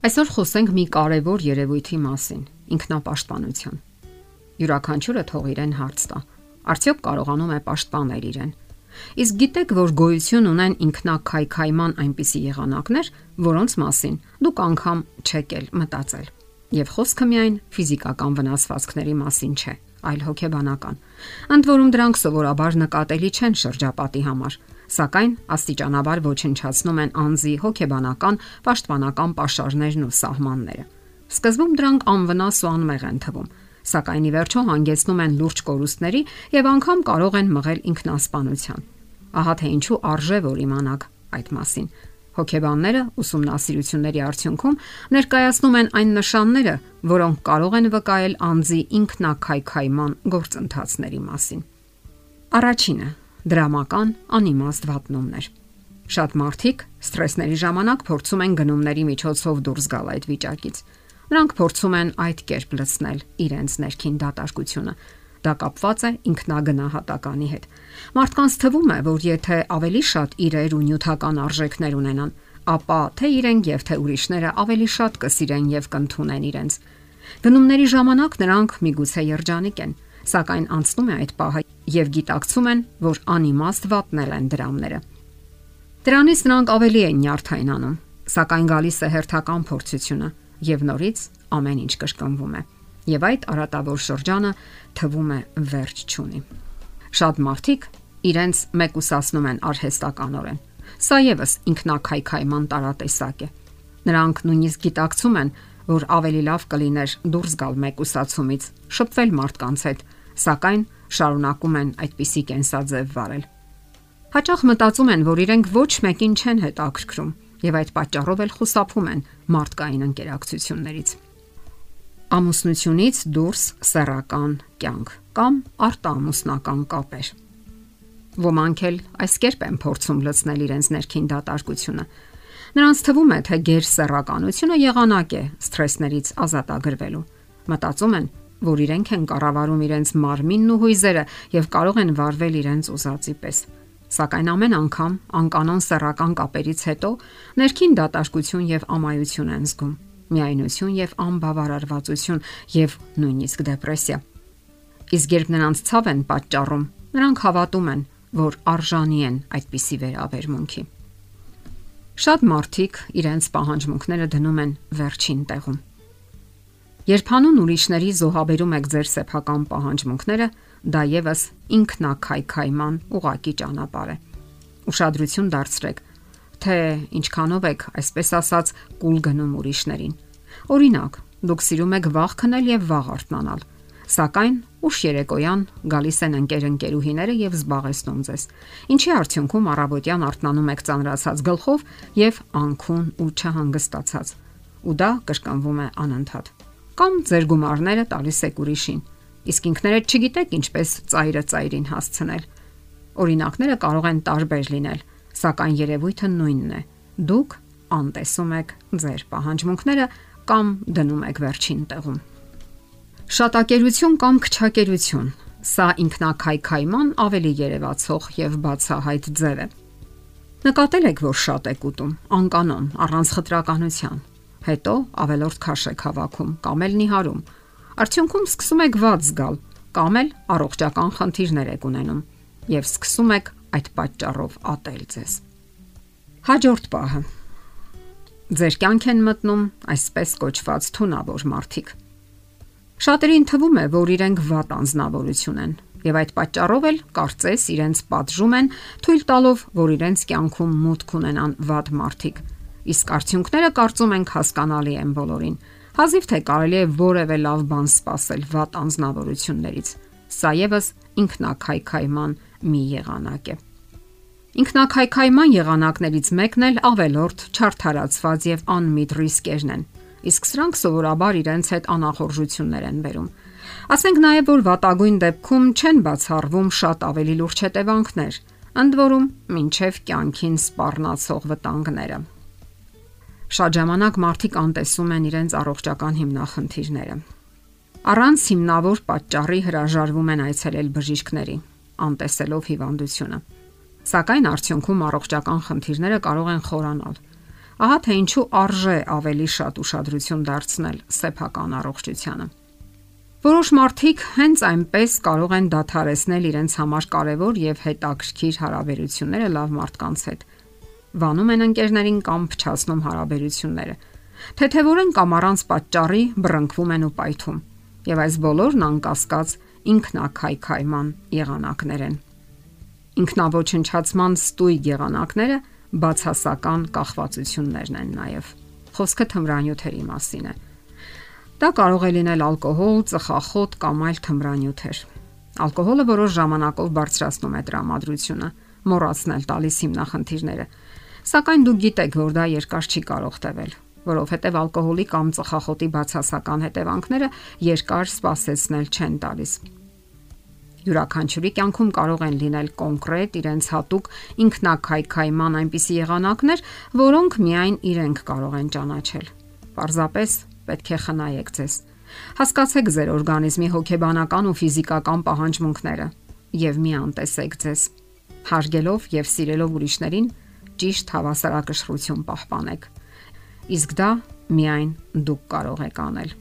Այսօր խոսենք մի կարևոր երևույթի մասին՝ ինքնապաշտպանության։ Յուրաքանչյուրը թող իրեն հարց տա. արդյոք կարողանում է պաշտպանել իրեն։ Իսկ գիտեք, որ գոյություն ունեն ինքնակայքայման այնպիսի եղանակներ, որոնց մասին դուք անգամ չեք էլ մտածել։ Եվ խոսքը միայն ֆիզիկական վնասվածքների մասին չէ, այլ հոգեբանական։ Ընդ որում դրանք սովորաբար նկատելի չեն շրջապատի համար, սակայն աստիճանաբար ոչնչացնում են անձի հոգեբանական, պաշտպանական ապաշարներն ու սահմանները։ Սկզբում դրանք անվնաս ու անմեղ են թվում, սակայն ի վերջո հանգեցնում են լուրջ կորուստների եւ անգամ կարող են մղել ինքնասպանության։ Ահա թե ինչու արժե որ իմանաք այդ մասին։ Հոգեբանները ուսումնասիրությունների արդյունքում ներկայացնում են այն նշանները, որոնք կարող են վկայել անձի ինքնակայքայման գործընթացների մասին։ Առաջինը՝ դրամական անիմաստ վատնումներ։ Շատ մարդիկ սթրեսների ժամանակ փորձում են գնումների միջոցով դուրս գալ այդ վիճակից։ Նրանք փորձում են այդ կերպ լցնել իրենց ներքին դատարկությունը։ Դա կապված է ինքնագնահատականի հետ։ Մարդկանց թվում է, որ եթե ավելի շատ իրեր ու նյութական արժեքներ ունենան, ապա թե իրենք եւ թե ուրիշները ավելի շատ կսիրեն եւ կընդունեն իրենց։ Գնումների ժամանակ նրանք միգուցե երջանիկ են, սակայն անցնում է այդ պահը եւ գիտակցում են, որ անիմաստ վատնել են դրամները։ Դրանից նրանք ավելի են նյարդայնանում, սակայն գալիս է հերթական փորձությունը եւ նորից ամեն ինչ կշկնվում է։ Եվ այդ արատավոր շրջանը թվում է վերջ չունի։ Շատ մարդիկ իրենց մեկուսացնում են արհեստականորեն։ Սա եւս ինքնակայքայման տարատեսակ է։ Նրանք նույնիսկ գիտակցում են, որ ավելի լավ կլիներ դուրս գալ մեկուսացումից, շփվել մարդկանց հետ, սակայն շարունակում են այդպիսի կենսաձև վարել։ Հաճախ մտածում են, որ իրենք ոչ մեկին չեն հետաքրքրում եւ այդ պատճառով էլ խուսափում են մարդկային ընկերակցություններից։ Ամուսնությունից դուրս սեռական կյանք կամ արտամուսնական կապեր։ Ոմանք էլ այս կերպ են փորձում լցնել իրենց ներքին դատարկությունը։ Նրանց թվում է, թե ģեր սեռականությունը եղանակ է սթրեսներից ազատագրվելու։ Մտածում են, որ իրենք են կառավարում իրենց մարմինն ու հույզերը եւ կարող են վարվել իրենց ուզածի պես։ Սակայն ամեն անգամ անկանոն սեռական կապերից հետո ներքին դատարկություն եւ ամայություն են զգում, միայնություն եւ անբավարարվածություն եւ նույնիսկ դեպրեսիա։ Իսկ երբ նրանց ցավ են պատճառում, նրանք հավատում են, որ արժանի են այդպիսի վերաբերմունքի։ Շատ մարդիկ իրենց պահանջմունքները դնում են վերջին տեղում Երբ հանուն ուրիշների զոհաբերում եք ձեր սեփական պահանջմունքները, դա եւս ինքնակայքայման ուղակի ճանապարհ է։ Ուշադրություն դարձրեք, թե ինչքանով եք, այսպես ասած, կուլ գնում ուրիշներին։ Օրինակ, դուք սիրում եք վաղ քնել եւ վաղ արթնանալ, սակայն ուշ երեկոյան գալիս են ընկեր-ընկերուհիները եւ զբաղեցնում ձեզ։ Ինչի արդյունքում առավոտյան արթնանում եք ծանրացած գլխով եւ անքուն ու չհանգստացած։ Ու դա կշկանվում է անընդհատ կամ ձեր գումարները տալիս եք ուրիշին։ Իսկ ինքներդ չգիտեք ինչպես ծայրը ծայրին հասցնել։ Օրինակները կարող են տարբեր լինել, սակայն երևույթը նույնն է։ Դուք անտեսում եք ձեր պահանջմունքները կամ դնում եք վերջին տեղում։ Շատակերություն կամ քչակերություն սա ինքնակայքայման ավելի երևացող եւ բացահայտ ձև է։ Նկատել եք, որ շատ եք ուտում, անկանոն, առանց խտրականության հետո ավելորդ քաշ եք հավաքում կամ էլ նիհարում։ Արդյունքում սկսում եք վատ զգալ կամ էլ առողջական խնդիրներ եք ունենում եւ սկսում եք այդ պատճառով ատել ձեզ։ Հաջորդ պահը։ Ձեր կյանք են մտնում այսպես կոչված թունավոր մարդիկ։ Շատերին թվում է, որ իրենք վատ անznավորություն են եւ այդ պատճառով էլ կարծես իրենց պատժում են, թույլ տալով, որ իրենց կյանքում մուտք ունենան վատ մարդիկ։ Իսկ արդյունքները կարծում ենք հասկանալի են բոլորին։ Հազիվ թե կարելի է որևէ լավ բան սпасել վատ անznավորություններից։ Սա եւս ինքնակայքայման մի եղանակ է։ Ինքնակայքայման եղանակներից մեկն էլ ավելորդ, չարթարացված եւ անմիտ ռիսկերն են։ Իսկ սրանք սովորաբար իրենց հետ անախորժություններ են բերում։ Ասենք նաև որ վատագույն դեպքում չեն բացառվում շատ ավելի լուրջ հետևանքներ, ընդ որում, ինչև կյանքին սպառնացող վտանգները։ Շատ ժամանակ մարդիկ անտեսում են իրենց առողջական հիմնախնդիրները։ Առանց հիմնավոր պատճառի հրաժարվում են այցելել բժիշկների, անտեսելով հիվանդությունը։ Սակայն արդյունքում առողջական խնդիրները կարող են խորանալ։ ահա թե ինչու արժե ավելի շատ ուշադրություն դարձնել սեփական առողջությանը։ Որոշ մարդիկ հենց այնպես կարող են դադարեցնել իրենց համար կարևոր եւ հետաքրքիր հարաբերությունները լավ մարդկանց հետ։ Վանում են ընկերներին կամ փչացնում հարաբերությունները։ Թեթևորեն կամ առանց պատճառի բռնկվում են ու պայթում։ Եվ այս բոլորն անկասկած ինքնակայքայման եղանակներ են։ Ինքնավոչնչացման ստույգ եղանակները բացասական կախվածություններն են նաև։ Խոսքը թմրանյութերի մասին է։ Դա կարող է լինել ալկոհոլ, ծխախոտ կամ այլ թմրանյութեր։ Ալկոհոլը որոշ ժամանակով բարձրացնում է տրամադրությունը, մոռացնել տալիս հիմնախնդիրները։ Սակայն դուք գիտեք, որ դա երկար չի կարող տևել, որովհետև ալկոհոլի կամ ծխախոտի բացասական հետևանքները երկար սպասեցնել չեն տալիս։ Յուրաքանչյուրի կյանքում կարող են լինել կոնկրետ իրենց հատուկ ինքնակայքայման այնպիսի եղանակներ, որոնք միայն իրենք կարող են ճանաչել։ Պարզապես պետք է խնայեք ձեզ։ Հասկացեք ձեր օրգանիզմի հոգեբանական ու ֆիզիկական պահանջմունքները եւ մի անտեսեք ձեզ։ Հարգելով եւ սիրելով ուրիշներին ճիշտ հավասարակշռություն պահպանեք։ Իսկ դա միայն դուք կարող եք անել։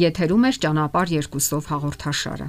Եթերում է ճանապարհ երկուսով հաղորդաշարը։